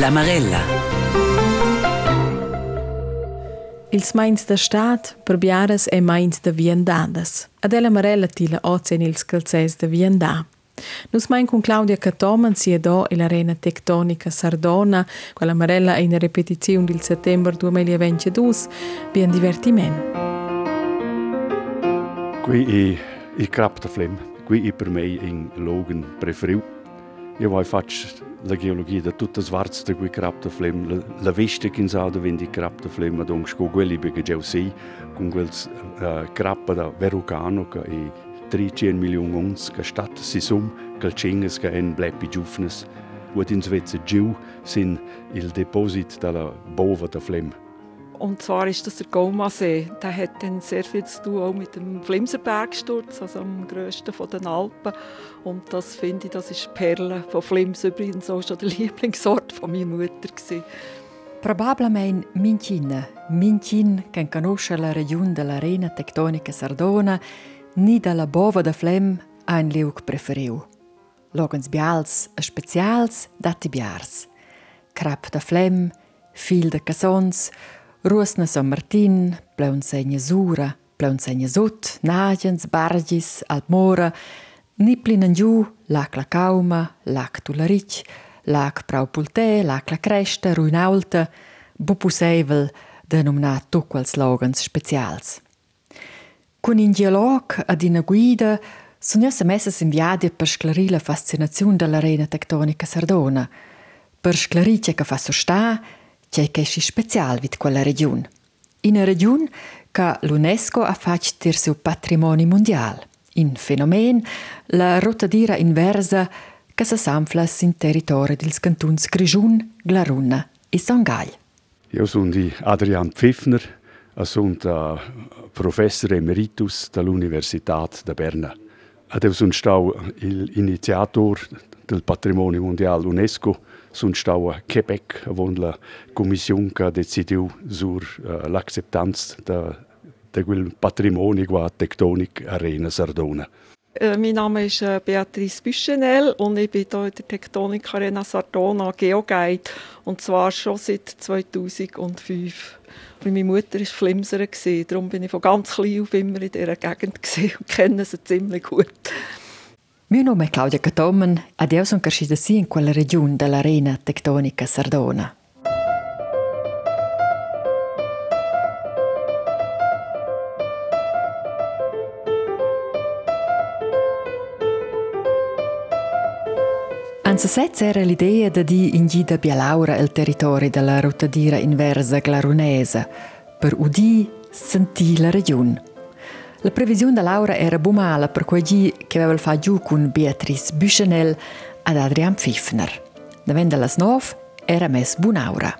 La Marella. Ils mains da stat per biaras e mains da viendadas. Adela Marella tila ozen ils calzes da viendà. Nus main con Claudia Catoman si do e l'arena tectonica Sardona, quella Marella è in repetizione del settembre 2022, bien divertiment. Qui è il crap da flem, qui è per me in Logan preferiu. Io voi faccio la geologia da tutte svarts da quei crap da flem, la, la veste che in sa da vendi crap da flem, ma donc sco quelli perché già sei, con quel uh, crap da Verugano che è 300 milioni ons, che stat si sum, che cenges che en bleppi giufnes, wo in Svezia giù sin il deposit della bova da flem. Und zwar ist das der Gaumasee. Der hat dann sehr viel zu tun auch mit dem Flimser Bergsturz, also am grössten von den Alpen. Und das finde ich, das ist Perle von Flims übrigens auch schon der Lieblingsort von meiner Mutter gewesen. Probabilmente Mincin, Mincin che conosce la regione dell'arena tectonica sardona, ni dalla bova da Flem un liug preferiu. Logens bials e specials dati biars. Crap da Flem, fil de casons, Rusna San Martin, pleun segna Sura, pleun segna Sut, Nagens, Bargis, Alpmora, Niplin giù, lac la Cauma, lac Tularic, lac Prau Pulte, lac la Cresta, Ruinaulta, Bupuseivel, denominat tu quels slogans specials. Con in dialog ad in guida sono io messas in viadia per sclarire la fascinazione dell'arena tectonica sardona, per sclarire che fa so sta c'è che è speciale vid quella regione. In una regione che l'UNESCO ha fatto il suo patrimonio mondiale. In fenomeno, la rotadira inversa che si sanfla in territorio del cantons Grigiun, Glaruna e Sangal. Io sono Adrian Pfiffner, sono professor emeritus dell'Università di Berna. Io sono stato l'iniziatore del patrimonio mondiale UNESCO sunt stau a Quebec, avon la commission che decidiu sur uh, l'acceptanza de, de quel patrimonio qua tectonic Arena Sardona. Äh, mein Name ist äh, Beatrice Büschenel und ich bin hier in der Tektonik Arena Sardona Geoguide und zwar schon seit 2005. Weil meine Mutter war Flimserin, darum bin ich von ganz klein auf immer in dieser Gegend und kenne sie ziemlich gut. Mio nome è Claudia Catomen ed io sono cresciuta sì in quella regione dell'arena tectonica sardona. Anzasez era l'idea di di in gida Bialaura il territorio della rotadira inversa glarunesa per udì sentì la regione. La previsione da Laura era bumala per quei che aveva fatto giù con Beatrice Büchenel ad Adrian Pfiffner. Davendo las nov era mes bunaura.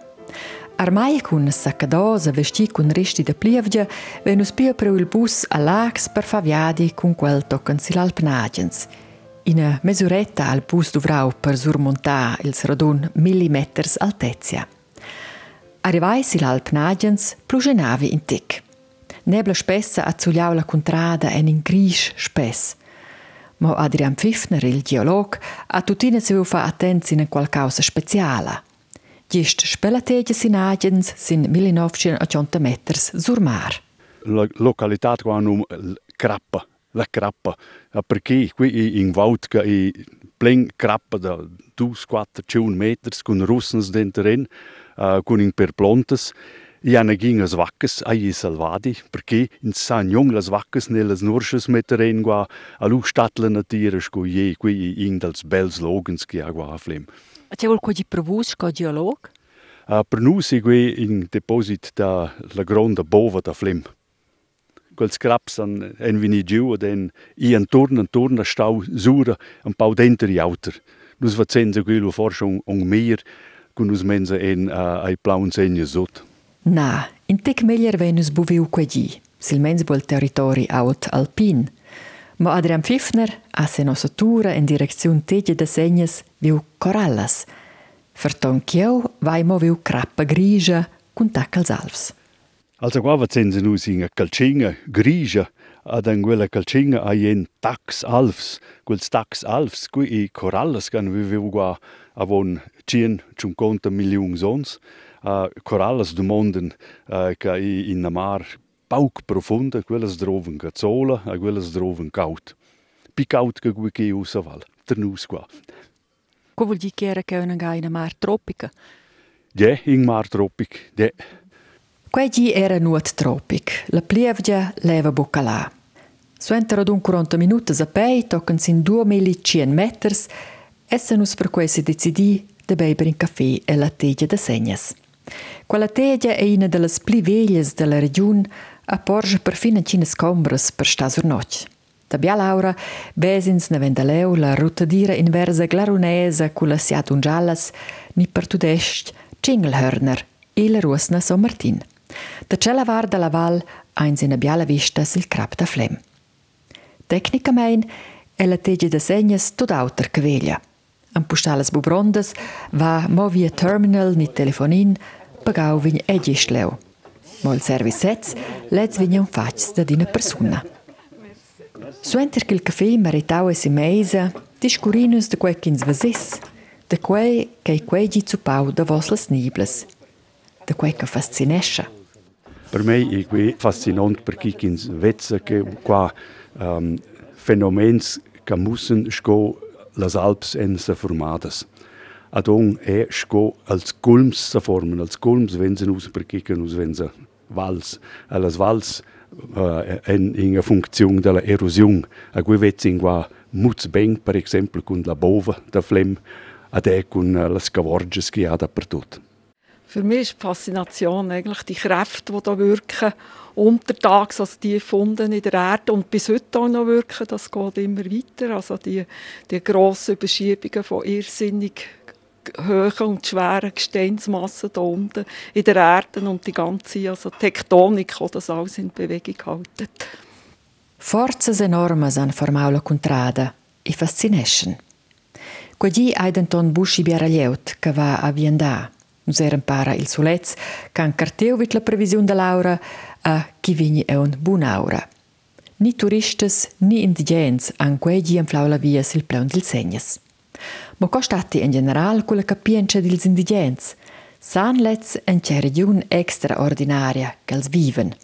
Armai con saccadosa vestì con resti de plievgia, venus pia per il bus a lax per faviadi con quel toccano si l'alpnagens. In mesuretta al bus dovrau per surmontà il radun millimeters altezia. Arrivai si l'alpnagens plugenavi in tic. Nebla spessa a zugliau la contrada en in grisch spess. Ma Adrian Pfiffner, il geolog, ha tutina se fa attenzi in qualcosa speciala. Gist spelategge sin agens sin 1980 meters sur mar. La località qua num Crappa, la Crappa, perché qui in Vaut che è plen Crappa da 2-4 meters con russens dentro, uh, con in per I ging as vaccas ai salvati, perché in san jung las vaccas nelles nursches meteren gua a lu statla natira sco je qui in dels bels logans che a gua flem. C'è vol quasi provus co geolog? Uh, per nu si qui in deposit da la gronda bova da flem. Quels craps an en vini giù ed en i antorn antorn a stau sura un pau dentri auter. Nus facenza quello forse un, un meer, con nus mensa en uh, ai plaun segna sotto. Na, in tec meglier venus buviu quegi, silmens bol territori aut alpin. Ma Adrian Pfiffner a se nosatura in direziun tege de segnes viu corallas. Ferton chieu vai mo viu crappa grigia cun tac als alvs. Also qua vacenza nus in a calcinga grigia ad en quella calcinga a ien tax alfs, quels tax alfs, qui i corallas can vivevo qua avon 150 milioni sons, uh, corallas korallesdemonden uh, in de mar pauk profund, ik wil eens droven gezolen, ik wil eens droven koud. Picout que ik hier uit val, ternus qua. Ko wil die keren kunnen gaan in de mar tropica? Ja, in mar tropic, ja. Quegli era nuot tropic, la plievgia leva boccalà. Suentero d'un 40 minuti a pei, toccano in 2100 metri, essenus per cui si decidì de beber in caffè e la teglia de segnas. Quella teglia è una delle pli veglias della regione a porge per fin in cines combres per sta sur noc. Da bia Laura, besins ne vendaleu la rotadira inversa glarunesa cu la siat un giallas, ni per tudest, Cingelhörner e la ruosna San Martin. Da cella var la val eins in a biala vista sil crap da flem. Tecnicamein è la teggia de segnas tut auter che veglia. Am pustalas bubrondas va mo via terminal ni telefonin pagau vign egistleu. Mo il service sets lez vign un facs da dina persona. Suenter il caffè meritau e si meisa, discurinus de quei kins vasis, de quei che quei gi zu pau da vos niblas, de quei che fascinescha. Per me è qui fascinant perché kins vezza che qua um, fenomens che mussen sco las Alps en se formadas. Adon è sco als culms se formen, als culms wenn perché che us wenn se vals, las vals uh, en in a funzione della erosione. A cui vezza in qua muz ben, per esempio, con la bova da flem, ad e con uh, las cavorges che ha dappertutto. Für mich ist die Faszination eigentlich die Kräfte, die da wirken, untertags, also die gefunden in der Erde und bis heute auch noch wirken, das geht immer weiter. Also die, die grossen Überschiebungen von irrsinnig hohen und schweren Gesteinsmassen da unten in der Erde und die ganze also Tektonik, die das alles in Bewegung halten. Forzas enormes han formau la contrada e fascination. Quagli hai denton busci biaralieut che va a viandà. Nus eren para il solez, can carteu vit la previsiun da Laura a chi vigni è un bun aura. Ni turistes ni indigents han quegli enflau la via sil pleun dil segnas. Mo costati in general quella capienza dils indigents, san lez en c'è region extraordinaria che viven.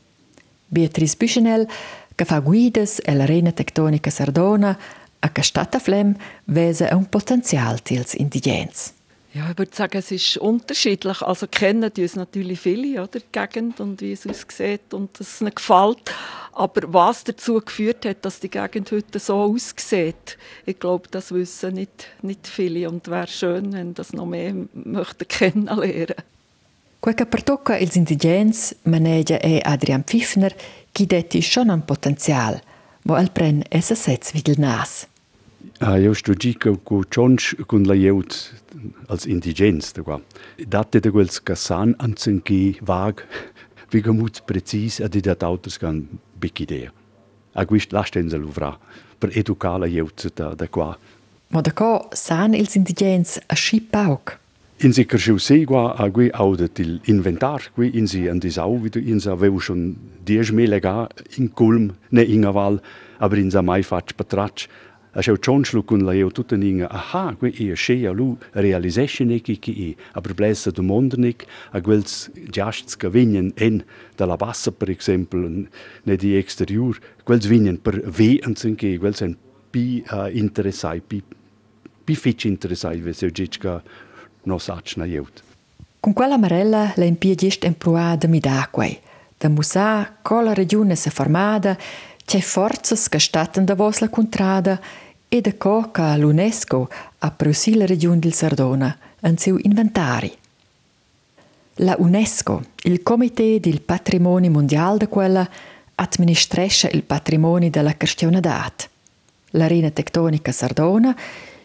Beatrice Büchenel, che fa guides e l'arena tectonica Sardona, a che stata flem vese un potenzial tils indigents. Ja, ich würde sagen, es ist unterschiedlich. Also kennen die es natürlich viele, oder, die Gegend und wie es aussieht und es ihnen gefällt. Aber was dazu geführt hat, dass die Gegend heute so aussieht, ich glaube, das wissen nicht, nicht viele. Und wäre schön, wenn das noch mehr möchten kennenlernen. Quel che pertocca ils indigents manegia è Adrian Pfiffner, chi detti schon un potenzial, mo el pren essa sez videl nas. Uh, io studico con Jones con la jeut als indigens da qua. Date de quels che san anzanchi vag, vi gamut precis ad idat autos can bic idea. A quist lastenza luvra per educar la jeut da, da qua. Mo da co san ils indigents a schi pauc. In si carschiu se qua a qui audet il inventar, qui in si an disau, wie du in sa aveu schon dies mele ga in culm, ne in aval, aber in sa mai fac patratsch, a schau tschonschlu kun la eu tutta ninga aha que e sche a lu realisation e ki e a problessa do mondernik a quels giasts vignen en da la bassa per exempel ne di exterior quels vignen per ve anzen che quels en pi uh, interessai pi pi fitch interessai ve se gichka no sach na jeut Con quella marella la impia gest empruada mi da quei. Da musa cola regione se formada, c'è forzas che statten vos la contrada E da co l'UNESCO a prusì la regione del Sardona in seu inventari. La UNESCO, il Comité del Patrimonio Mondiale de quella, administresce il patrimonio della cristianità. L'arena tectonica sardona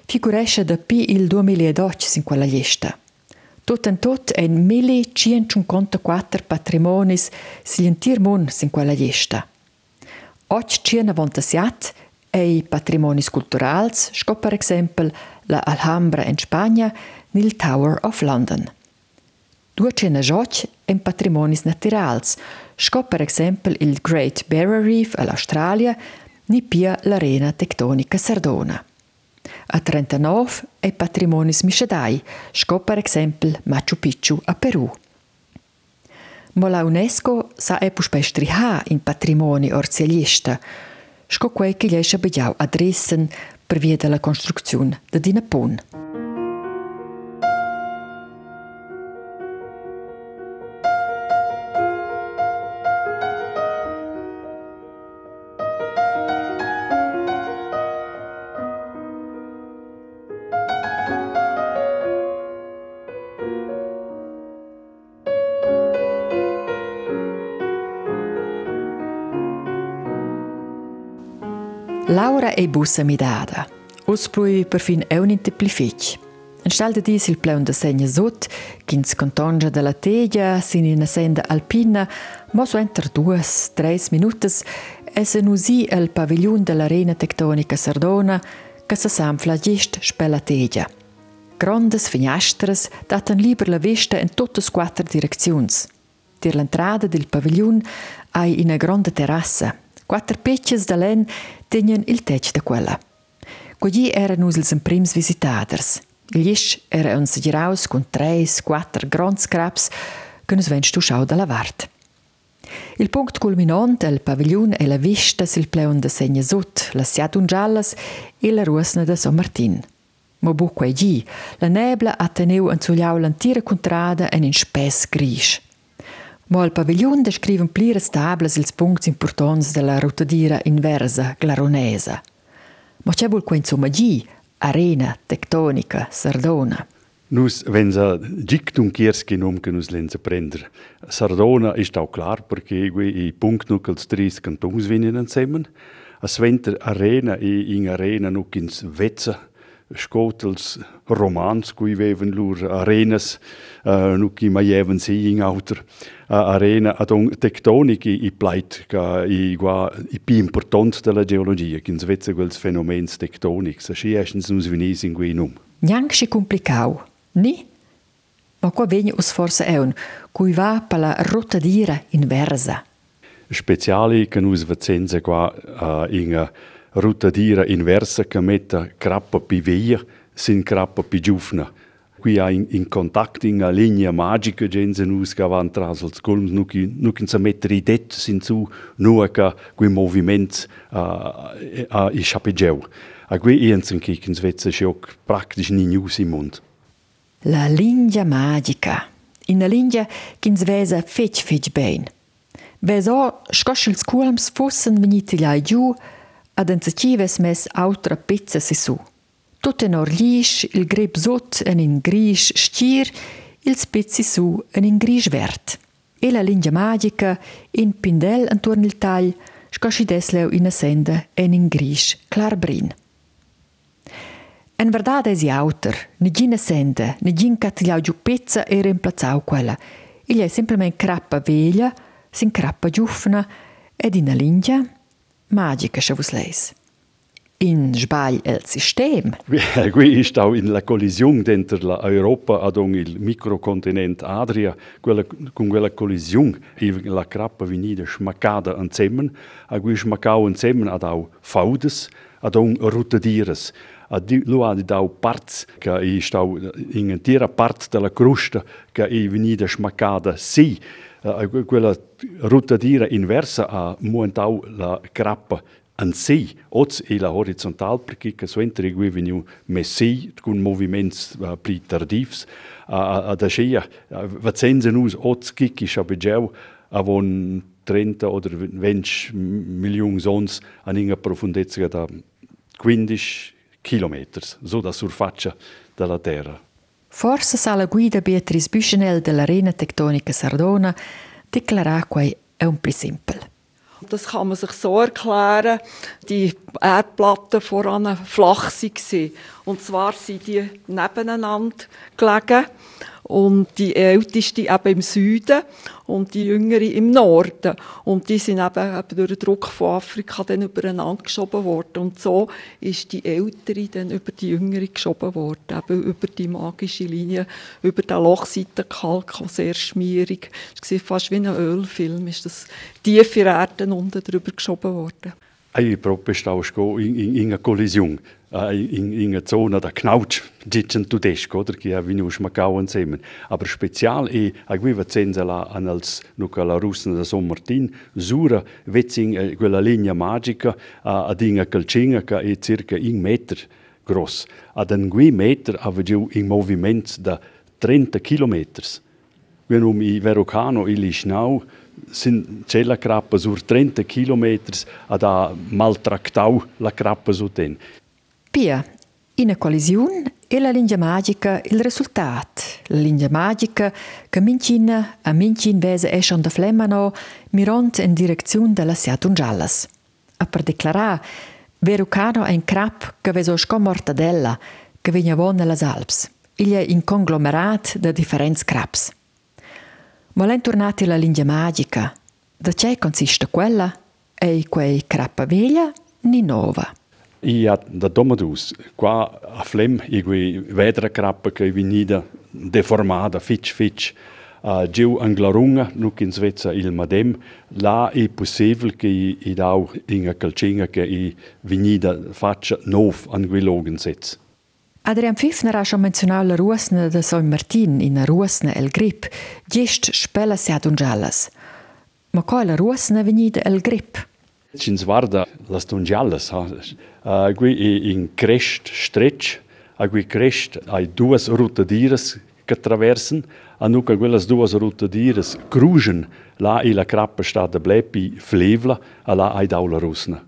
figuresce da pi il 2012 in quella lista. Tot in tot è 1154 patrimonis si in tir in quella lista. 897 Ei patrimoni culturals, sco per esempio la Alhambra in Spagna nil Tower of London. Due cenajoc en patrimoni naturals, sco per esempio il Great Barrier Reef all'Australia, ni pia l'arena tectonica sardona. A 39 è patrimoni miscedai, sco per esempio Machu Picchu a Perù. Ma la UNESCO sa è puspei striha in patrimoni orzialista, shko ku e kje lejshë bëgjau adresën për vjetële konstrukcion dhe di punë. E bussa midada. Us plui perfin eun in te plific. En stal de dis il pleun de segna sot, kins contonja de la teglia, sin in senda alpina, mo so enter duas, tres minutes, e se nusi el pavigliun de l'arena tectonica sardona, che se samfla gist spella teglia. Grandes finestres datan liber la vista in tutte quattro direziuns. Dir l'entrada del pavigliun hai ina grande terrassa, Quattro pecces da len tenien il tec da quella. Quegli erano els prims visitaders. Gli era un segiraus con tres, quattro grands crabs che nos venst du schau da la vart. Il punct culminant el pavigliun è la vista sil pleun de segna sut, la siatun giallas e la ruosna de San Martin. Ma bu quei la nebla ha teneu anzugliau l'antira contrada en in spes grisch. Ma al paviglion descriven pliras tablas ils punts importants della rotadira inversa glaronesa. Ma c'è vuol insomma gi arena tectonica sardona. Nus venza gic un kierski nom che nus lenza prender. Sardona ist auch klar perché i punkt nucals tris cantons vinen insieme. A sventer arena e in arena nuc ins vezza scotels romans cui veven lur arenas uh, nuc i maieven si in auter arena ad un tectonic i, plait ca i gua i pi important della geologia che svezza quels fenomens tectonics a schi eschens nus vinis in guinum Neanche complicau, ni? Ma qua vegna us forse eun, cui va pa la rotadira inversa. Speciali che nus vazenza qua uh, in uh, rotadira inversa che metta crappa pi via sin crappa pi giufna. Qui ha in, in contatto in una linea magica gente nus che van tras als colms nu che nu che mettere i det sin su nu che qui moviment a uh, i chapegeu. A qui iensen in Svezia schock praktisch ni news im mund. La linea magica. In la linea che in Svezia fetch fetch bein. Veso scoschels culms fossen veniti là giù ad enzatives mes autra pizza si su. Tut en orlisch, il greb sot en in grisch stier, il spezzi su en in grisch vert. E la linea magica in pindel intorno il tagl, scosci desleu in senda en in grisch clarbrin. En verdad es auter, negina senda, negin catigliau giù pezza e reemplazau quella. Il è simplement crappa veglia, sin crappa giuffna, ed in linea magica, se vos leis. In sbagl el sistem. Qui ist auch in la collisione dentro la Europa ad il microcontinent Adria, quella, con quella collisione la crappa venida schmaccada insieme, a cui schmaccau insieme ad au faudes, ad un rotadires. A lu ha dau parts che i stau in intera part della crosta che i venida schmaccada si. Uh, quella rotadira inversa ha muentau la crappa an si, oz e la horizontal perché che suentra qui veniu messi con moviments uh, pli tardivs uh, da scia uh, vazenza nus oz kiki shabegeu avon 30 oder 20 milioni sons an inga profondezza da 15 kilometers, so da surfaccia della terra. Forse sa la guida Beatrice Büchenel dell'Arena Tectonica Sardona declarà quai è un pli simpel. Das kann man sich so erklären, die Erdplatten voran flach waren. Und zwar sind die nebeneinander gelegen. Und die älteste eben im Süden und die jüngere im Norden. Und die sind eben, durch den Druck von Afrika dann übereinander geschoben worden. Und so ist die ältere dann über die jüngere geschoben worden, eben über die magische Linie, über den Lochseitenkalk, der sehr schmierig war, fast wie ein Ölfilm, ist das tiefe Erden unten drüber geschoben worden. Proprio stau in, in, in una collisione, in, in una zona da knautsch, dicono tedesco, oder che avveniva smacau insieme. Aber spezial è, a guiva zenza la anals nuca la russa da San Martin, sura vezzing quella linea magica ad una calcinga che è circa un metro gross. Ad un gui metro avevo in movimento da 30 chilometers. Wenn um i Verocano il Schnau sind la crappa sur 30 km a maltractau la crappa su ten. Pia, in collisione e la linea magica il risultato. La linea magica che mincina a mincin vese esce da flemmano miront in direzione della Seatun Giallas. A per declarare, Verucano è un crap che veso sco mortadella che vigna von nelle Alps. Il è un conglomerat di differenti craps. Ma l'è tornata la linea magica. Da c'è consiste quella? E quei crappa veglia ni nova. Ja, da domadus, qua a flem i quei vedra crappa che venida deformata, fitch fitch, uh, giù anglarunga, nuc in Svezia il madem, là è possibile che i, i dau in a calcinga che i venida faccia nov an quei logen setz. Adrian Pfiffner ha schon menzionato la ruosna de San Martin in la ruosna El Grip, gest spela siat un giallas. Ma qual la ruosna venida El Grip? Cin svarda las tun giallas, ha. Uh, qui in crest stretch, a qui crest hai duas rotadires che traversen, a nuca quelles duas rotadires crugen, là i la crappa sta de blepi flevla, a là hai daula rusna.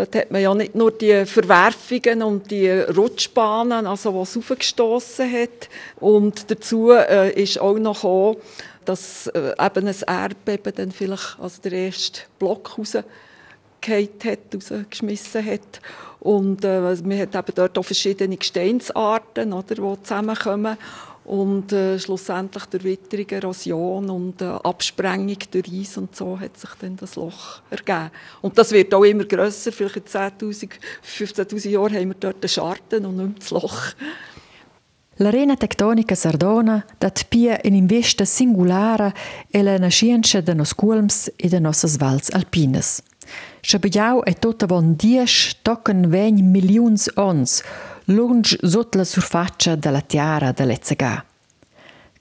Dort hat man ja nicht nur die Verwerfungen und die Rutschbahnen, also was aufgestoßen hat. Und dazu äh, ist auch noch gekommen, dass äh, eben ein Erdbeben dann vielleicht also der erste Block rausgefallen hat, rausgeschmissen hat. Und äh, man hat eben dort auch verschiedene Gesteinsarten, oder, die zusammenkommen und äh, schlussendlich durch Witterung, Erosion und äh, Absprengung durch Eis und so hat sich dann das Loch ergeben. Und das wird auch immer grösser. Vielleicht in 10.000, 15.000 Jahren haben wir dort einen Scharten und nicht das Loch. L'arena tectonica sardona dat pia in investa singulare e la nascienza de nos culms e de nossas vals alpines. Schabegiau è tutta von 10 tocken 20 milions ons, lunge sotto la surfaccia della tiara dell'Ezzagà.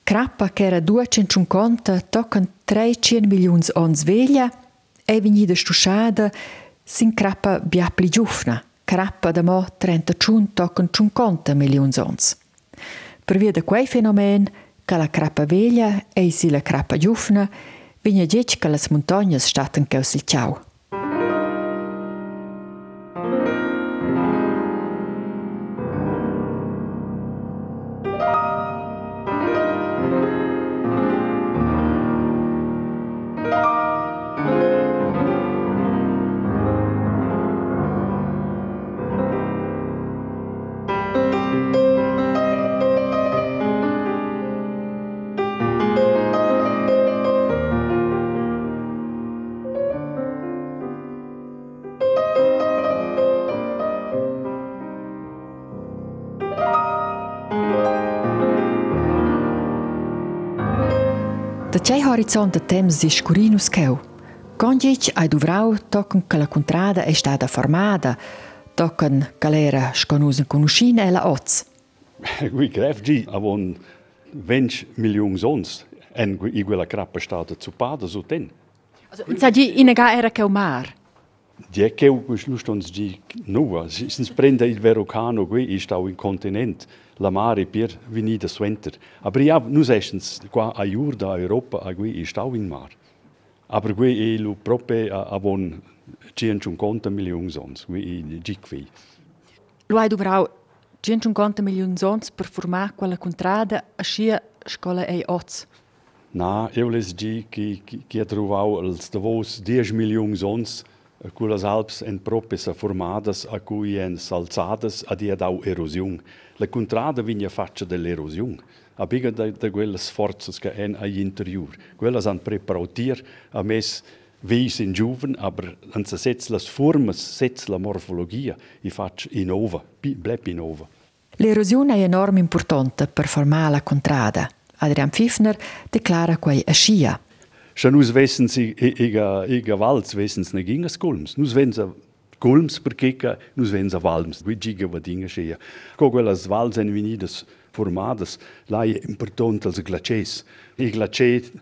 Crappa che era 250 toccano 300 milioni on sveglia e venida stusciata sin crappa biapli giufna. Crappa da mo 35 toccano 50 milioni ons. Per via di quei fenomen che la crappa veglia e si la crappa giufna, vigna dic che le montagne staten causil ciao. Da c'è horizont de temps di scurinus cheu. Condic ai duvrau tocken che la contrada è stata formata, tocken che l'era sconusen conoscina e la oz. Qui gref gi avon 20 milioni sons en i quella crappa stata zupada su ten. Also, sa di in ga era cheu mar. Die che lustons gi nuova, sins prende il verocano qui i stau in continent. La mare per venida suenter. Aber ja, nus estens qua a jur da Europa a qui i stau in mar. Aber qui e lu prope a, avon 150 milioni sons, qui i gi qui. Lo hai duvrau 150 milioni sons per formare quella contrada a scia scola e oz. Na, eu les gi che che trovau als davos 10 milioni sons Quelles Alps en proprio formadas a cui en salzadas a dia dau erosion. La contrada vigna faccia dell'erosion. A biga da, da quelles forzas che en a interior. Quelles han preparatier a mes Weis in giuven, aber an se setz las formas, setz la morfologia, i fac innova, bleb innova. L'erosione è enorm importante per formare la contrada. Adrian Pfiffner declara quei a scia. Schon nus wissen sie, ega, ega Walz wissen sie nicht ingas Gulms. Nus wenn sie Gulms perché nus wenn sie Walms. Wie giga va dinga scia. Co quelles Walz en venidas formadas, è importante als glaciers. I glaciers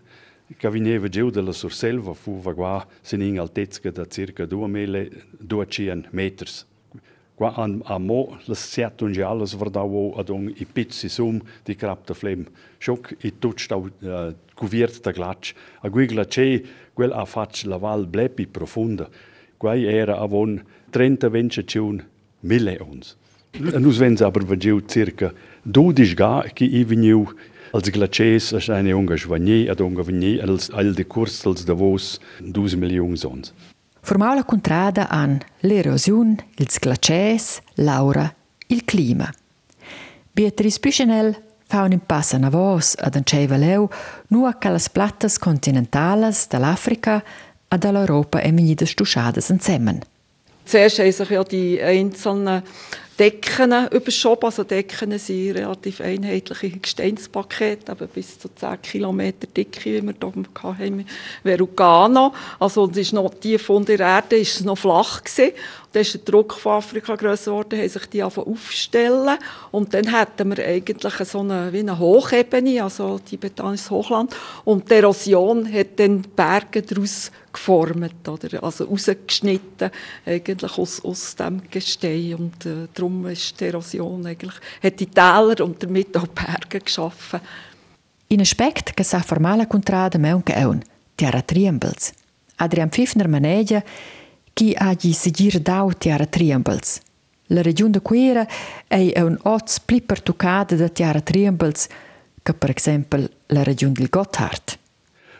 che veneva giù dalla Surselva fu qua sin in altezza da circa 2200 metri. Qua an a mo las un giallas verdau ad un i pizzi sum di crapta flem. Schock i tutsch au uh, cuviert da glatsch. A gui glace quel a fac la val blepi profunda. Quai era avon 30 venciaciun mille ons. Nus vens aber vagiu circa 12 ga che i veniu als glaciers a eine unga schwagné ad unga vegné als al de curs als davos 12 milioni sons. Formau la contrada an l'erosion, ils glaciers, l'aura, il clima. Beatrice Puchenel fa un impasso a vos ad un cevaleu nu a calas plattas continentales dall'Africa a dall'Europa e menidas stuschadas insieme. Zuerst haben sich ja die einzelnen Decken überschoben. Also Decken sind relativ einheitliche Gesteinspakete, aber bis zu 10 km dicke, wie wir hier hatten, Verugano. Also es ist noch, tief von der Erde ist es noch flach gewesen. Dann ist der Druck von Afrika grösser geworden, haben sich die aufstellen und dann hätten wir eigentlich so eine, wie eine Hochebene, also tibetanisches Hochland und die Erosion hat dann Berge daraus geformt, oder? also rausgeschnitten eigentlich aus, aus dem Gestein und äh, darum ist die Erosion eigentlich, hat die Täler und damit auch Berge geschaffen. In aspect che sa formale contrada me anche un Tiara Triembels. Adrian Pfiffner maneggia chi ha di seguir dau Tiara Triembels. La regione de Quera è un oz pli pertucada da Tiara Triembels che per esempio la regione del Gotthard.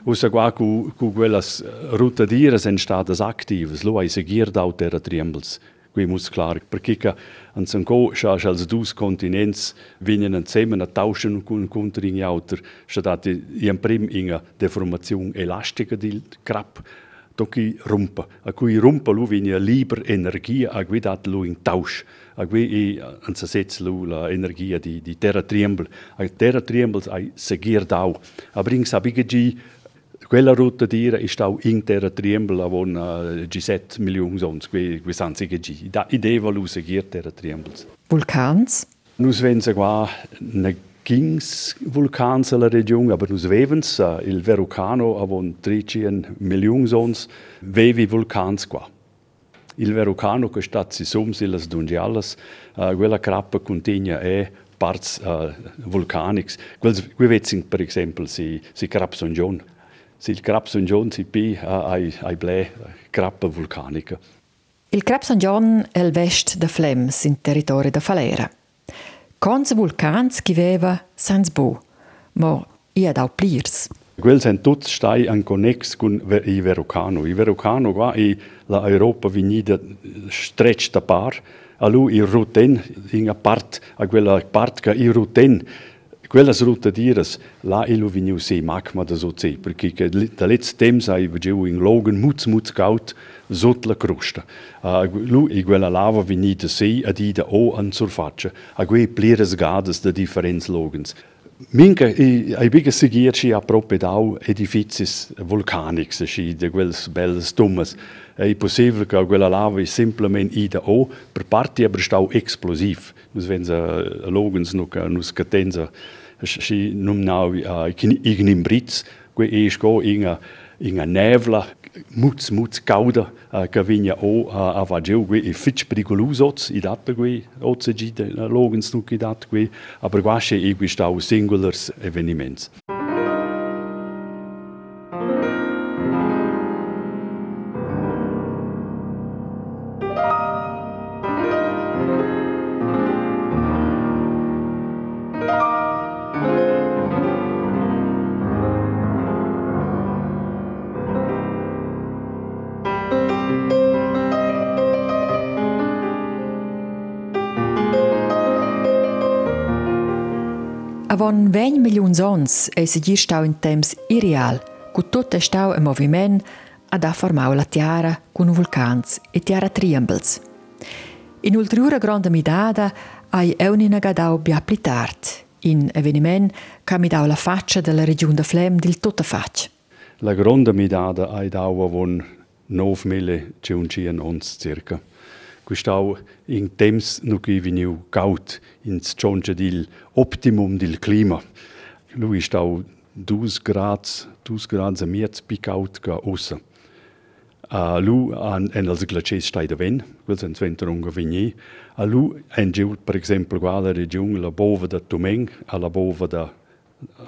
Usa qua cu, cu quellas rotadiras en stadas activas, lo ai seguir dau terra triembels. Qui muss klar, perché che an sanco scha als dus continents vinen insieme a tauschen con contra in auter, scha dat in prim inga deformazione elastica di crap toki rumpa. A cui rumpa lu vinia liber energia a cui dat lu in tausch. A cui i an sa setz lu la energia di, di terra triembel. A terra triembels ai seguir dau. A bring sabigegi quella rotta d'ira ist auch in der Triembel, wo uh, G7 Millionen sonst, wie sind sie gegi. Da Idee war lusigiert der Triembels. Vulkans? Nus wenn sie qua ne gings vulkans alla region, aber nus vevens, uh, il Verrucano avon 13 Millionen sonst, vevi vulkans qua. Il Verrucano che stat si sum silas dungialas, uh, quella crappa contigna è parts uh, vulcanics. Quels, qui vetzing per esempio si, si crapson gion. Sil Crap St. John si pi ai, ai ble crappa vulcanica. Il Crap St. John è il vest de Flems in territorio da Falera. Cons vulcans chi veva sans bo, ma i ad au plirs. Quel sen tuts stai an connex con i Verocano. I Verocano qua i la Europa vinida stretch da par, a lu i ruten in a part, a quella part che i ruten Quellas rotadiras, là illo veniu se magma da so ce, perché che da letz temps ai vegeu in logan mutz mutz gaut sot la crosta. Uh, lu i quella lava veni da se ad ida o an surfaccia, a quei pleres gades da differents logans. Minca ai biga seguirci a prope dau edificis vulcanics, sci de quels belles dummes. È possibile che quella lava è semplicemente ida o, per parti aber stau explosiv. Nus wenn se logans nu nus catenza si num nau uh, ignim britz, que es go inga inga nevla mutz mutz gauda uh, che vigna o uh, a vageu que e fitch pericolus ots i data que ots gi de logans nu che dat que aber quasce e qui stau singulars eveniments. Avon 20 milions ons e se gir stau in temps irreal, cu tot e stau in moviment ad ha formau la tiara con vulcans e tiara triangles. In ulteriore grande midada ai eunina gadau bia pli tard, in eveniment ca mi dau la faccia della regione de Flem dil tutta faccia. La grande midada ai dau avon 9.500 ons circa. Questau in temps nu qui veniu gaut ins cioncia dil optimum dil clima. Lui stau 2 grads, 2 grads a miez picaut ca ossa. A lu an en als glaciers stai da ven, quels en sventerunga vigni. A lu en giu per exempel quale region la bova da Tumeng a la bova da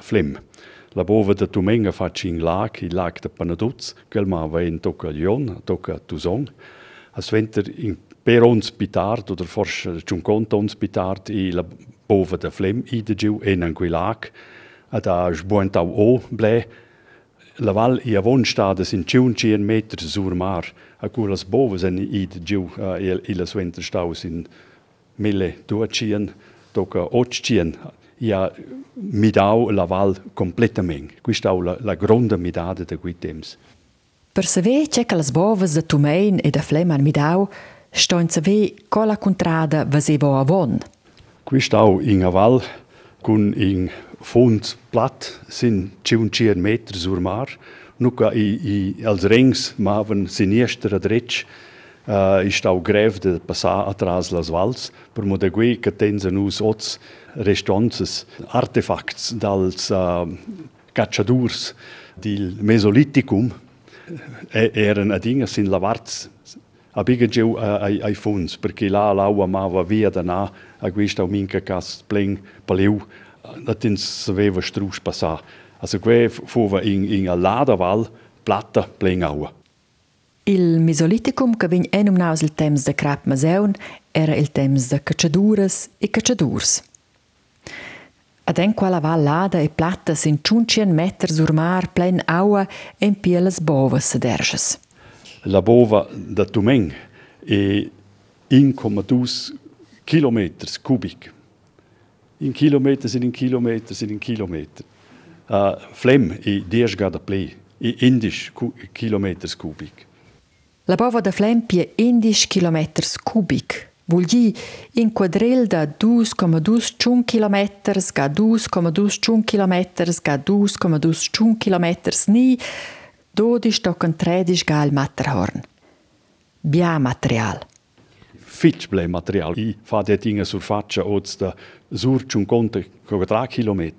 Flem. La bova da Tumeng a faci in lag, il lag da Panaduz, quel ma va in tocca Lyon, tocca Tuzong. A sventer in per ons bitard oder forse ciun conto ons bitard i la bova da Flem i de giu en an quel lag. A da sbuentau o ble, la val i avon stada sin 500 meter sur mar a culas bovas en id giu uh, il, il suenter staus in 1200 toca 800 ja midau la val completament. Quistau la, la gronda midada de quei temps. Per saver c'è che las bovas de Tumein e de Fleman midau stoin saver cola contrada vasevo avon. Quistau in a val cun in fond plat sin 500 meter sur mar. Nuca i, i als rings maven sinister ad rec uh, ist auch grev de passar atras las vals per mo de gui que tensen us ots restances artefacts dals uh, cacciadurs dil Mesolithicum e eren adinga sin lavarts a biga giu ai, ai funds perché la laua mava via dana a quista minca cas plen paliu da tins saveva strus passar also que fuva in in a ladaval platta plen aua Il Mesolithicum che vegn enum naus il temps de crap maseun era il temps de cacciaduras e cacciadurs. Ad en quella val lada e platta sin 500 meter sur mar plen aua en pielas bovas sederges. La bova da Tumeng è 1,2 kilometers cubic. In kilometer sind in kilometer sind in kilometer. Uh, Flem è 10 gada play, è 11 cu kilometers cubic. La bova da Flempie 11 km cubic. Vuol dire in quadrel da 2,2 km ga 2,2 km ga 2,2 km ni 12 tocken 13 ga il Matterhorn. Bia material. Fitch ble material. I fa de dinge sur faccia oz da sur 50 3 km.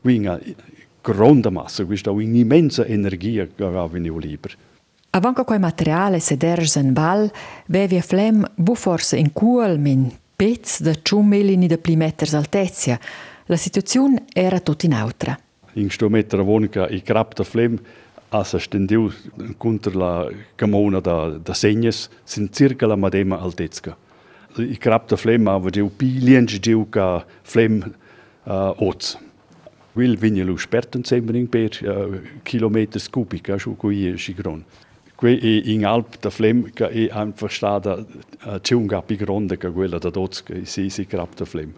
Quindi gronda massa, questa un'immensa energia che avevano libero. Avanca quei materiale sederges en val, vevi a flem bu forse in cuol min pezz da ciun melini da pli meters altezia. La situazione era tut in. In sto metter vonica i crap da flem a sa stendiu contra la camona da, da segnes sin circa la madema altezca. I crap da flem ava giu pi liengi giu ca flem uh, oz. Will vinje lu sperten sembring per uh, kilometers cubic, schu cui è gron. Qui è in Alp da Flem che è einfach stata uh, c'è un gap grande che quella da che si si crap da Flem.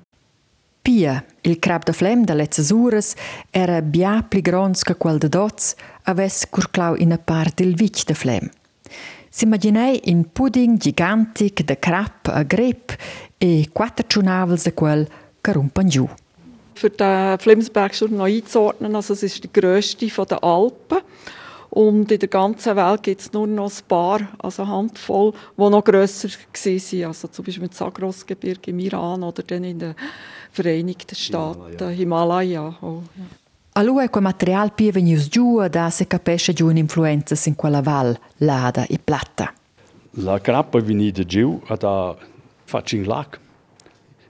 Pia, il crab da Flem da letzes uras era bia pli grons che quel da dots aves curclau in a part del vic da Flem. S'immaginei in pudding gigantic da crab a grep e quattro ciunavels da quel che rumpan giù. Für den Flemsberg schon noch einzuordnen, also es ist die grösste von den Alpen. Und in der ganzen Welt gibt es nur noch ein paar, also eine Handvoll, die noch grösser waren. Also zum Beispiel das Zagros-Gebirge im Iran oder dann in den Vereinigten Staaten, Himalaya. Oh, ja. Allora quel material pia venius giù da se capisce giù un'influenza in quella val, lada e plata. La grappa venida giù da faccio in lac.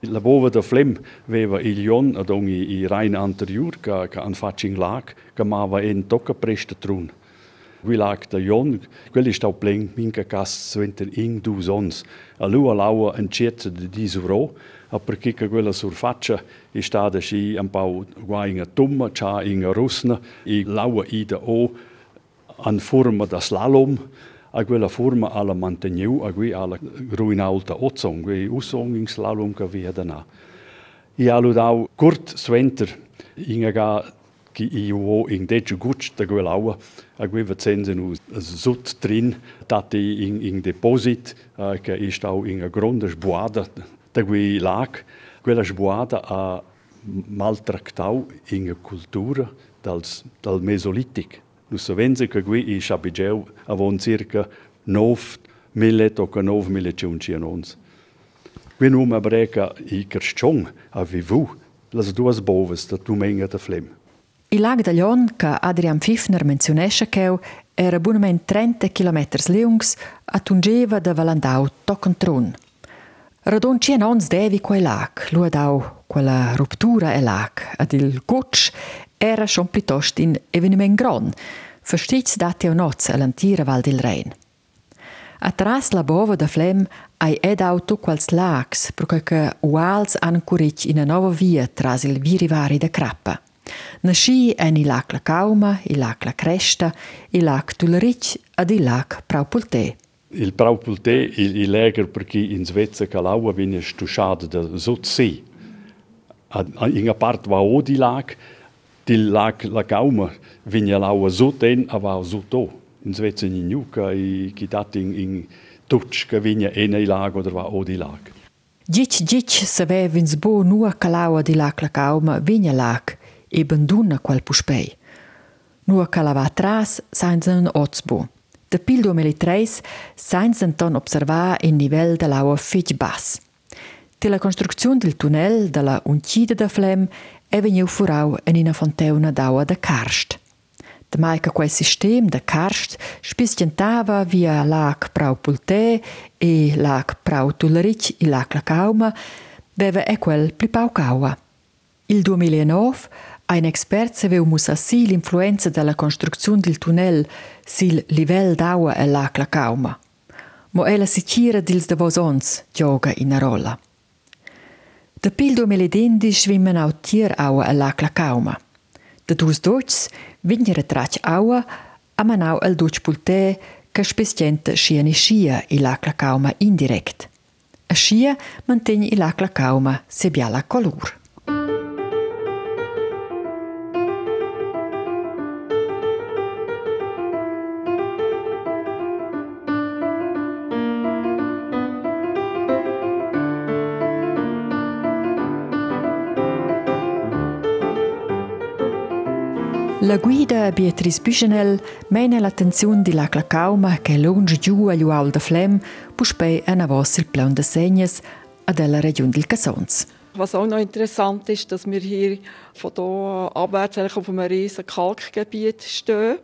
La bova da Flem aveva il lion ad ogni i rein anterior che, che an faccio in lac, che mava en tocca presta trun. Qui lag da Jon, quelli stau plen minca cas sventer in du sons. A lua laua en cerza de disuro, a perché che quella surfaccia è stata sci un po' guai in tumma, c'ha in rusna, e laua ida o an forma da slalom, a quella forma alla manteniu, a qui alla ruinalta ozzong, qui usong in slalom che via dana. I ha ludau Kurt Swenter inga ga che io in deggio gucci da quell'aua a cui censen us sut drin. Dati in in deposit uh, che ist auch in a gronda sbuada da cui lag quella sbuada a maltrattau in a cultura dals dal mesolitic nu savenze che qui i Chabigeu avon circa 9 millet o 9 millet ciuncionons. Qui nu ma breca i kerschong a vivu las duas boves da tu menga da flem. Il lag da Lion, che Adrian Pfiffner menzionesce cheu, era bunament 30 km lungs a tungeva da Valandau tocontron. Radon cien ons devi quel lag, luadau quella ruptura e lag, ad il gutsch era schon piuttosto in eveniment gran, verstits dati o noz all'antira Val del Rhein. Atras la bova da Flem ai ed auto quals lags, perché che uals han curic in a nova via tras il virivari da Crappa. Nasci en il lac la Cauma, il lac la Cresta, il lac Tuleric ed il lac Praupulté. Il Praupulté, il, il läger perché in Svezia Calaua viene stusciato da Sotsee. In una parte va o di lac, di lac la Cauma viene laua Soten, a va Soto. In Svezia in Nuca, i chitat in, in Tutsch, che viene ena il lac oder va o di lac. Gic gic savevins bo nua Calaua di lac la Cauma, vigne lac, e banduna qual puspei. Nua calava tras sainzen otsbo. De pil 2003 sainzen ton observar il nivell de l'aua fig bas. De la construczione del tunnel de la uncida de Flem è veniu furau en ina fonteuna d'aua de karst. De mai che quel sistem de karst spistientava via lac Prau Pulté e lac Prau Tulleric e lac la Cauma, veva e quel pli pau caua. Il 2009 ein expert saveu mussassi l'influenza della costruzione del tunnel sil livell d'aua e lac la Cauma. Mo ella si tira dils de vosons gioga in a rolla. Da pil 2010 schwimmen au tier aua e lac la Cauma. Da dus dots vignere trac aua a manau el doc pulté che spestienta schiene schia i lac la Cauma indirekt. A schia mantegni i lac la Cauma se biala color. La guida Beatrice Büchenel mena l'attenzione di la Clacauma che lunge giù a Lual de Flem puspei a navos il plan de segnes a della regione del Cassons. Was auch noch interessant ist, dass wir hier von hier abwärts auf einem riesigen Kalkgebiet stehen.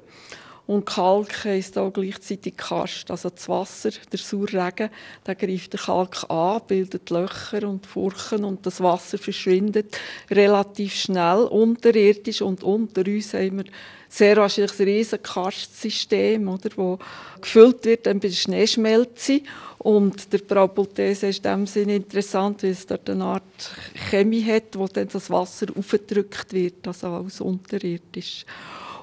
Und Kalk heisst auch gleichzeitig Karst, also das Wasser, der Sauerregen, der greift den Kalk an, bildet Löcher und Furchen und das Wasser verschwindet relativ schnell. Unterirdisch und unter uns haben wir sehr wahrscheinlich ein riesiges Karstsystem, oder, gefüllt wird dann bei der Schneeschmelze. Und der Praupultese ist in dem Sinne interessant, weil es dort eine Art Chemie hat, wo dann das Wasser aufgedrückt wird, also als unterirdisch.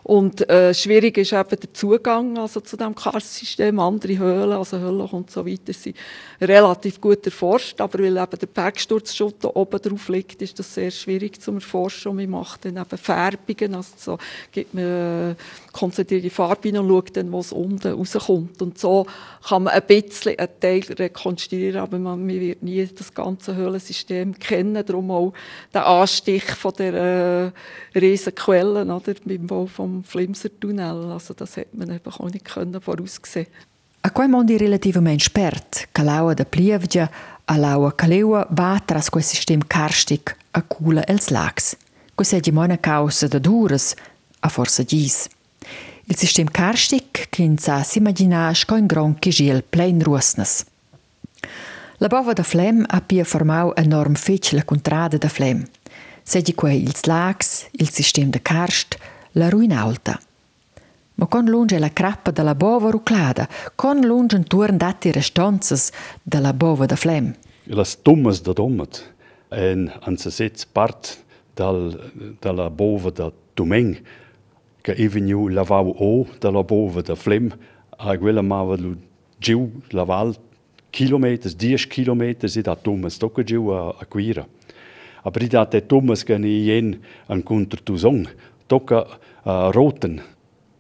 Und äh, schwierig ist eben der Zugang also zu dem Karstsystem. Andere Höhlen, also Höhlen und so weiter, sind relativ gut erforscht. Aber weil eben der Bergsturzschutt oben drauf liegt, ist das sehr schwierig zu erforschen. Und man macht dann eben Färbungen. Also so gibt man äh, konzentrierte Farbe und schaut dann, wo es unten rauskommt. Und so kann man ein bisschen einen Teil rekonstruieren, aber man, man wird nie das ganze Höhlensystem kennen. Darum auch der Anstich von der äh, riesen oder, beim Bau vom Flimser-Tunnel. Also das hätte man eben auch nicht können voraussehen A quei mondi relativamente spert, che l'aua da plievgia a l'aua caleua va tras quel sistem karstic a cula els lacs. Questa è una causa da duras, a forza gis. Il sistem karstic che sa s'immaginar sco in gran chigiel plein ruosnas. La bova da Flem ha pia formau enorm fetch la contrada da Flem. Sedi quei ils lacs, il sistem de karst, la ruina alta. Ma con lunge la crappa della bova ruclada, con lunge un turn dati restanzas della bova da Flem. Las dummas da dommat en an se sitz part dal, dalla bova da Dumeng che eveniu lavau o dalla bova da Flem a quella mava lu giu laval kilometers, 10 kilometers i da dummas tocca giu a, a quira. Aber ich dachte, Thomas kann ich jen an contra tu song. Tocca uh, roten.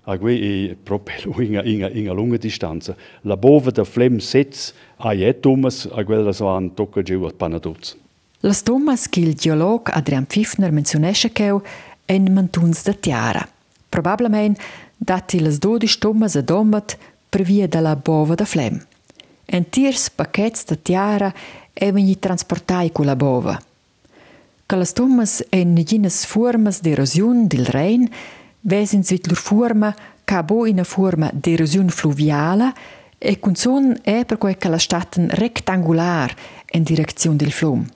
Agui e proprio in in in lunga distanza. La bova da flem sets a je Thomas a quella so an tocca giù a panaduz. Las Thomas che il geolog Adrian Pfiffner menzionesce che en mantuns da tiara. Probabilmente dati las 12 Thomas a domat per via della bova da flem. En tiers paquets da tiara e vegni transportai con la bova. que las tomas en llenas formas de erosión del rein vesen sit lur forma cabo in a forma de erosión fluviala e con son è per quei que las staten rectangular en dirección del flum.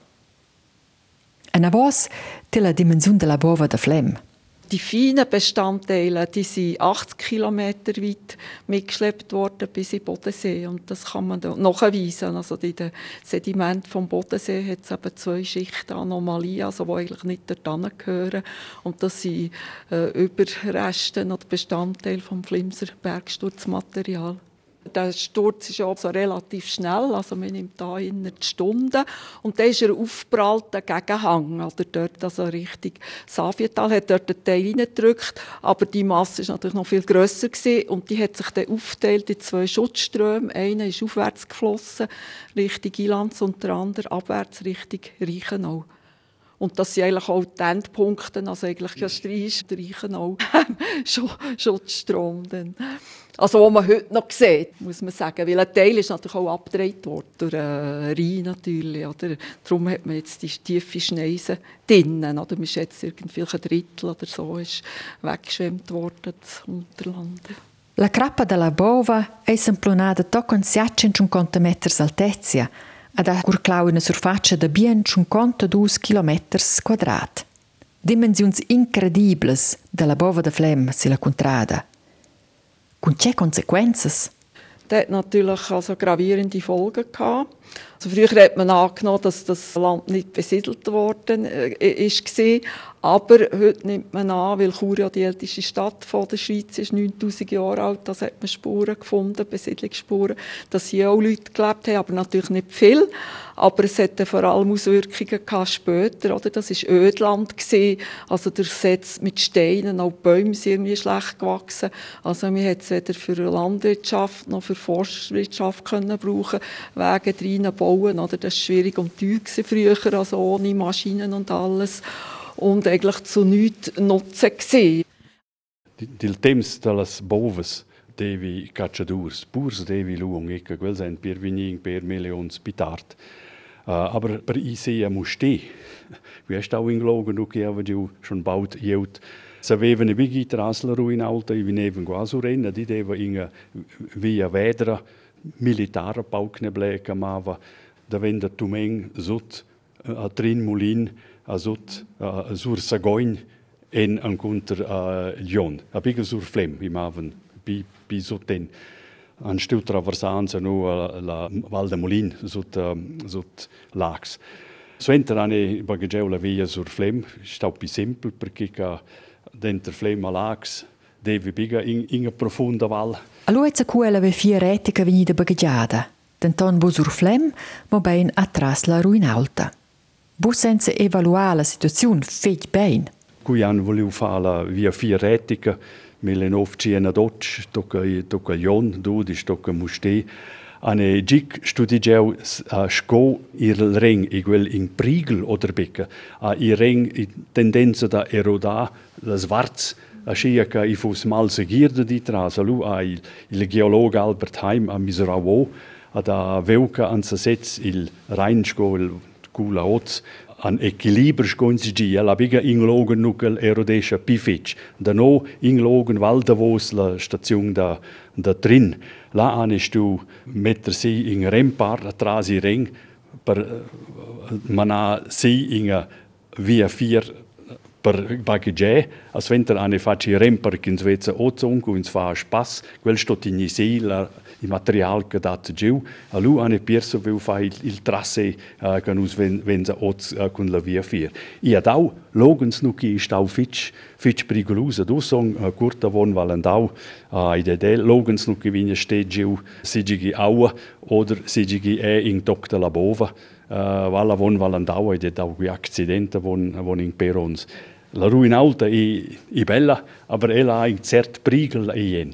En avós té la dimensión de la bova de flem. flem. Die feinen Bestandteile, die sind 80 Kilometer weit mitgeschleppt worden bis in den Bodensee. Und das kann man nachweisen. Also in den Sedimenten vom Bodensee hat es eben zwei Schichten Anomalien, also die eigentlich nicht dort gehören. Und das sind äh, Überreste oder Bestandteile vom Flimser Bergsturzmaterial. Der Sturz ist auch so relativ schnell, also man nimmt da in Stunden und dann ist er aufgeprallt Gegenhang, oder dort also richtig Savietal hat dort einen Teil reingedrückt, aber die Masse ist natürlich noch viel grösser gewesen und die hat sich dann aufgeteilt in zwei Schutzströme. Einer ist aufwärts geflossen, Richtung Ilanz und der andere abwärts Richtung Reichenau. Und das sind eigentlich auch die Endpunkte, also eigentlich ja Streich, Reichenau, Schutzstrom. Dann. Also, was man heute noch sieht, muss man sagen. Weil ein Teil ist natürlich auch abgedreht worden, durch äh, Rhein natürlich. Oder? Darum hat man jetzt die tiefe Schneise drinnen. Oder? Man ist jetzt irgendwie ein Drittel oder so ist weggeschwemmt worden, das Unterland. La crappa della bova è semplonata con 750 metri altezza ed ha curclau una surfaccia di ben 52 km quadrati. Dimensioni incredibili della bova de Flem si la contrada. Und welche Konsequenzen? Das hat natürlich also gravierende Folgen gehabt. Also früher hat man angenommen, dass das Land nicht besiedelt worden äh, ist, aber heute nimmt man an, weil Chur ja die älteste Stadt von der Schweiz ist, 9000 Jahre alt, da hat man Spuren gefunden, Besiedlungsspuren, dass hier auch Leute gelebt haben, aber natürlich nicht viel. Aber es hatte vor allem Auswirkungen gehabt später, oder? Das war Ödland gewesen, also der Setz mit Steinen, auch Bäume sind irgendwie schlecht gewachsen. Also man hat es weder für Landwirtschaft noch für Forstwirtschaft können brauchen, Wege rein bauen, oder? Das war schwierig und teuer früher, also ohne Maschinen und alles und eigentlich zu nichts nutzen gesehen. Il temps de las boves devi cacciadurs, purs devi luong, ecco, quel sind per vining per millions bitart. Uh, aber per i se a muste. Wie ist auch in Glogen, du aber du schon baut jeut. Sapevano i bighi trasleru in alta, i vinevan quasi renna, di deva in via vedra militare paukne bleka mava, da venda tumeng sut a trin mulin, azut uh, sur sagoin en an kunter uh, Lyon. A biga sur flem im aven bi bi soten an stiu traversans no uh, la Val de Molin sut uh, sut lax. Suenter ane bagageu la via sur flem, stau pi simpel perché ca denter flem a lax devi biga in in profunda val. A lui c'è quella ve fie reti che veni de bagagiada. Denton bo sur flem, mo ben atras la ruin alta. Wo senza evaluare la situazione feit ben? Cui han volevo fare via via retica, 1912, tocca tocca Jon, dodici tocca Muste. Ane gic studigeu a sco il ring, igual in prigel oder becca, a i ring i tendenza da eroda la svarz, a scia ca i fus mal segirda di tras, a lu a il, il geolog Albert Heim a Miseravo, a da veuca an sa setz il Rheinschko, il kula ots an equilibrio sconsigì la biga inglogen nukel erodesha pific da no inglogen valdavos la stazione da da trin. La anestu metter si in rempar atrasi ring per mana si in via vier per bagage as venter ane faci rempar kin sveza ozon cu ins fa spas quel stot in si la il material che dat giu a lu ane pierso vil fa il, il trasse uh, che nus ven venza oz uh, con la via vier i ad au logens nu ki stau fitch fitch pericolosa du song uh, curta von valendau uh, i de del nu ki vinja ste giu sigigi aua oder sigigi e in docta la bova uh, vala von Vallandau ed è un accidente von, von in Perons. La ruina alta è, è bella, ma ella ha un certo pericolo e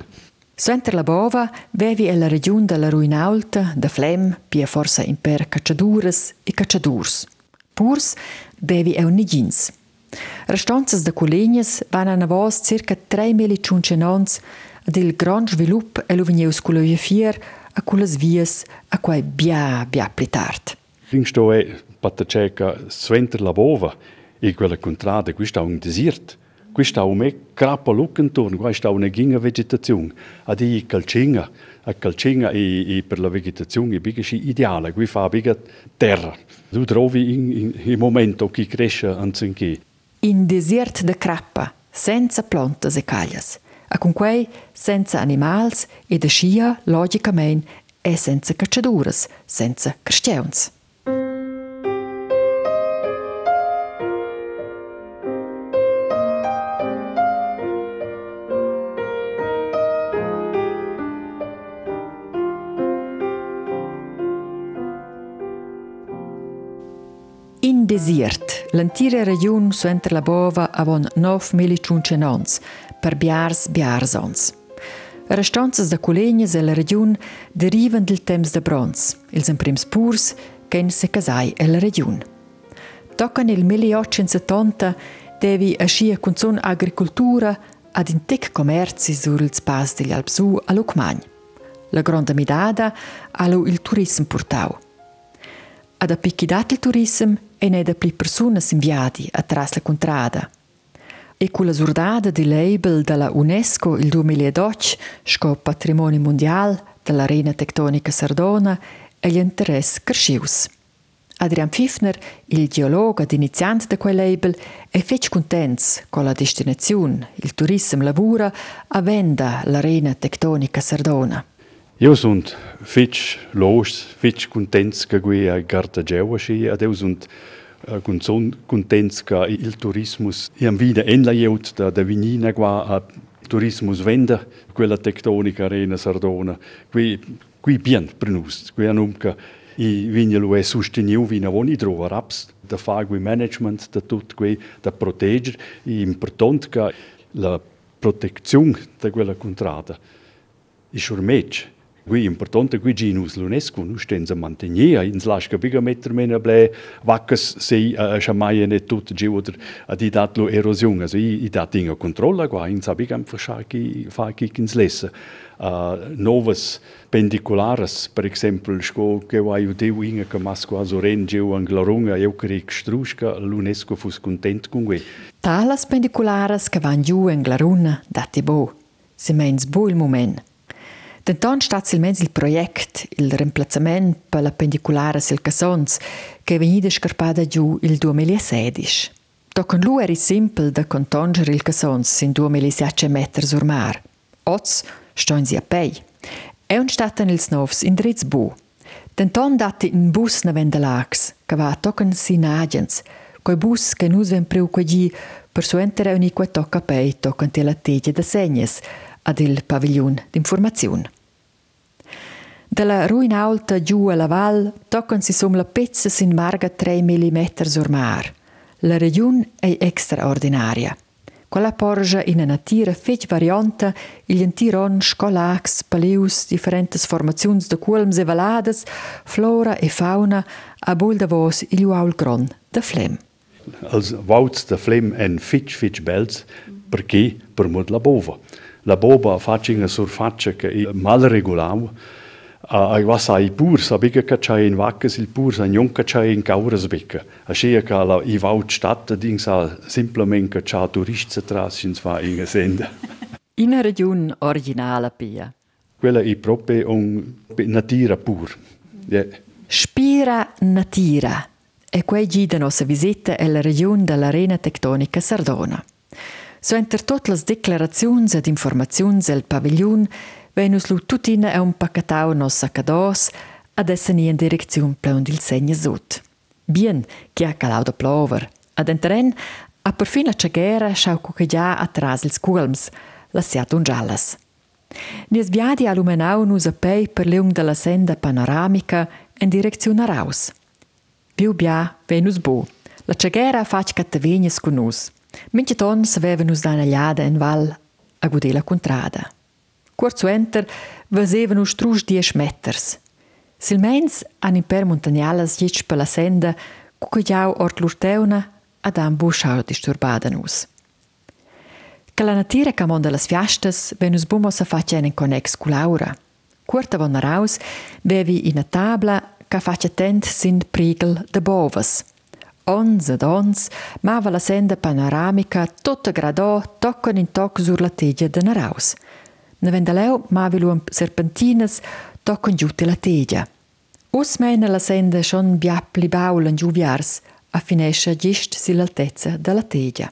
Suenter la bova vevi e la regione della ruina alta, da Flem, pia forsa in per cacciadures e cacciadurs. Purs vevi e unigins. Restanzas da colegnas van a navos circa 3 milicioncenons ad il grand svilup e lo vigneus culo fier a culas vias a quai bia bia pli tard. Ringsto è pataceca suenter la bova e quella contrada, qui sta un desert. Qui sta un me crappa luckentorn, qui sta una ginga vegetazione. Ad i calcinga, a calcinga e, e per la vegetazione è biga ideale, qui fa biga terra. Tu trovi in, in, in momento che cresce anziché. In desert de crappa, senza plantas e caglias. A con quei senza animals e de scia, logicamente, e senza cacciaduras, senza cristians. Desiert, l'antira region suenter la bova avon 9.500 ans, per biars biarsons. Restanzas da colegnas e la region derivan del temps de bronz, ils emprims purs che se casai e la region. Tocca nel 1870 devi ascia con son agricultura ad in tec commerci sur il spas degli Alpsu a Lucmagn. La grande midada allo il turismo portau. Ad appicchidat il turismo e ne da pli persunas inviadi atras la contrada. E con la surdada di label della UNESCO il 2012 sco patrimonio mondial dell'arena tectonica sardona e gli interess crescius. Adrian Pfiffner, il geologo ed iniziante di quel label, è fece contents con la destinazione, il turismo lavora a venda l'arena tectonica sardona. Io sono fitch los, fitch contents che qui a Gartageu schi, ad eu sunt son contents che il turismus iam vida en la jeut da da vinina qua a turismus venda quella tectonica arena Sardona. Qui qui bien prenus, qui anum che i vigna lo è sosteniu vina voni trova raps da fa qui management da tut qui da protegger i important che la protezione da quella contrada. I schurmech Qui importante qui ginus l'UNESCO nu stenza mantenir ins lasca biga metter mena ble vaccas sei a chamaia ne tut gi oder a di dat lo erosion also i, i dat dinga controlla qua ins hab ich einfach schaki fa ki ins lesse uh, novas pendiculares per exempel sco che vai u deu inga che masco a soren giu an glarunga eu crec strusca l'UNESCO fus content con que Talas pendiculares che van giu en glaruna dati bo se mens bo il moment Denton stat silmens il project, il remplazzament per la pendiculare sil Cassons, che è venuta scarpada giù il 2016. Toccon lu eri simpel da contonger il Cassons in 2007 metri sur mar. Oz stoin si a pei. E un statan ils novs in dritz bu. Denton dati in bus na vendelax, che va toccon si nagens, coi bus che nus ven priu quagi per suentere ogni qua tocca pei toccon te la teglia da segnes, ad il pavillon d'informazione. Dalla ruina alta giù alla val toccan si som la pezza sin marga 3 mm sur mar. La regione è extraordinaria. Quella porge in una tira fech varianta il entiron scolax, paleus, differentes formazions de culms e valades, flora e fauna, a bol da vos il uaul gron de flem. Als wouts de flem en fitch fitch bels, perché per mod la bova. La bova faccia sur faccia che è mal regolavo, ai was ai pur sa biga ca c'hai in vaccas il pur sa non c'hai in cauras becca a scia ca la i vaut stadt ding sa simplement ca c'ha turist tras ins va in senda in region originale pia. Quella è proprio un natura pur yeah. spira natura e quei gida nostra visita è la regione dell'arena tectonica Sardona. So enter tutte le dichiarazioni ed informazioni del pavillon Venus lu tutina è un paccatau nos saccados ad essere in direzione plan il segno sud. Bien, che ha calato plover. Ad enteren, a perfino a cagera schau che già atras ils culms, la siat un giallas. Nies viadi allumenau nus a pei per leung della senda panoramica in direzione raus. più bia venus bo. La ceghera fac che te vegnes con nus. Mince ton saveva nus da gliada in val a gudela contrada. Curzo enter vaseva nus trusch dies metters. Silmens an imper montagnalas jetsch per la senda cucagliau ort l'urteuna ad am buschau disturbada nus. Che la natura che monda las fiastas venus bumos a facen connex cu Laura. Curta von raus bevi in a tabla ca faccia tent sind prigel de bovas. Ons ed ons mava la senda panoramica tutta gradò toccon in toc sur la teglia de naraus. Ne vendaleu mavi luam serpentinas toccon giuti la teglia. Us meina la senda schon biapli baulen giuviars a finescia gist si l'altezza della teglia.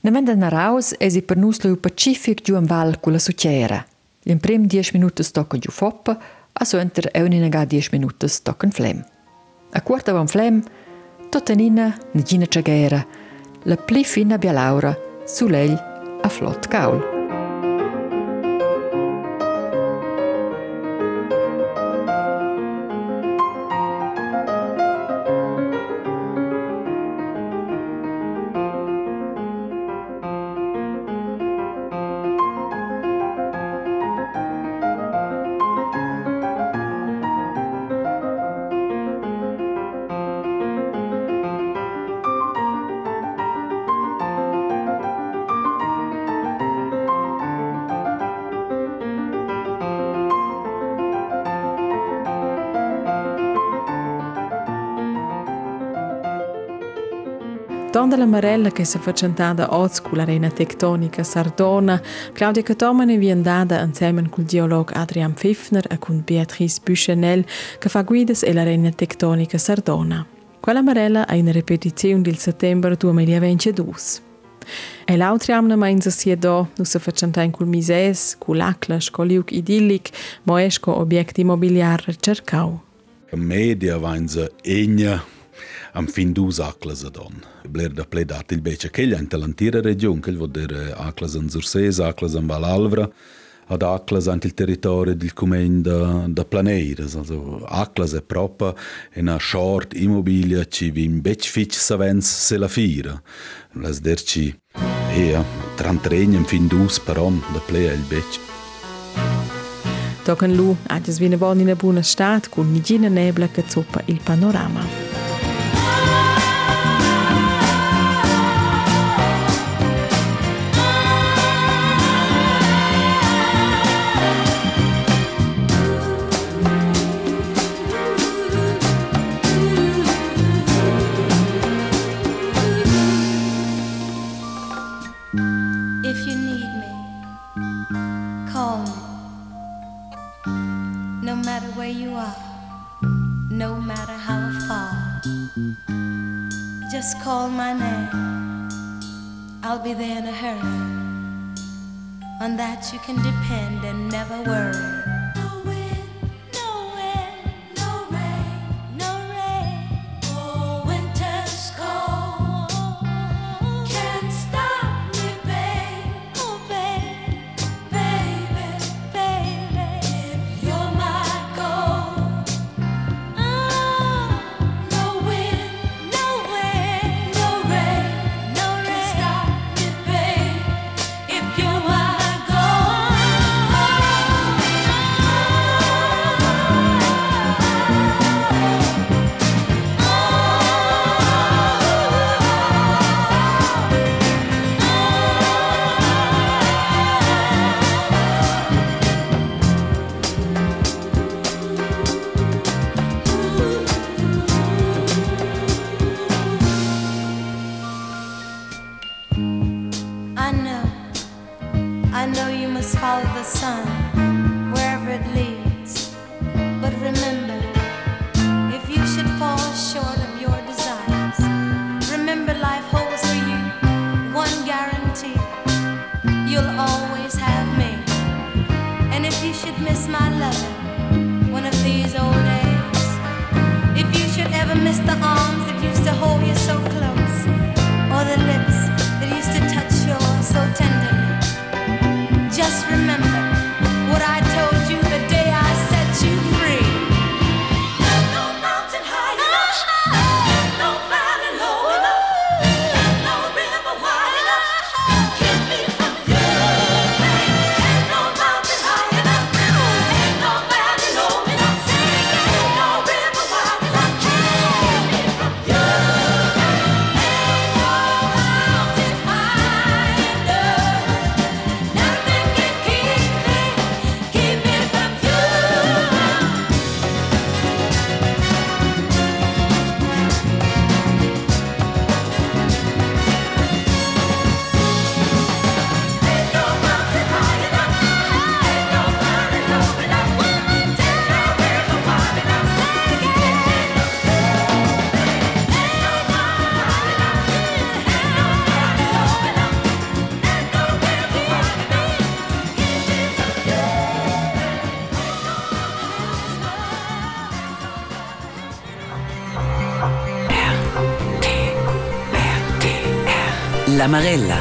Ne venda naraus esi per nus lu pacific giu val cu la sucera. In prim 10 minutos toccon giu foppa, a suenter euninaga 10 minutos toccon flem. A quarta von flem, totanina nigina chagera, la pli fina bialaura, sulegl a flot caul. Tonda la Marella che si facentata oz con l'arena tectonica Sardona, Claudia Catomane vien dada insieme col geolog Adrian Pfiffner e con Beatrice Büchenel che fa guidas e l'arena tectonica Sardona. Quella Marella è in ripetizione del settembre 2022. E l'altro anno mainza sia do, nu se facentain col mises, col l'aclas, col liuc idillic, mo esco obiecti immobiliari cercau. Media vainza egna am fin dus aclas ad on. Bler da pledat il bece che in talantira region, che vuol dire aclas in Zursese, aclas in Valalvra, ad aclas ant il territorio del Cumen da, da Planeiras. Also aclas è proprio una short immobilia ci vi in bec fitch savens se la fira. Las derci, ea, trantregnem fin dus per on da plea il bec. Tocan lu, agias vina von in a buona stat, con nigina nebla che zoppa il panorama. I'll be there in a hurry. On that you can depend and never worry. Always have me. And if you should miss my love one of these old days, if you should ever miss the arms that used to hold you so close, or the lips that used to touch yours so tenderly. Just remember La Marella.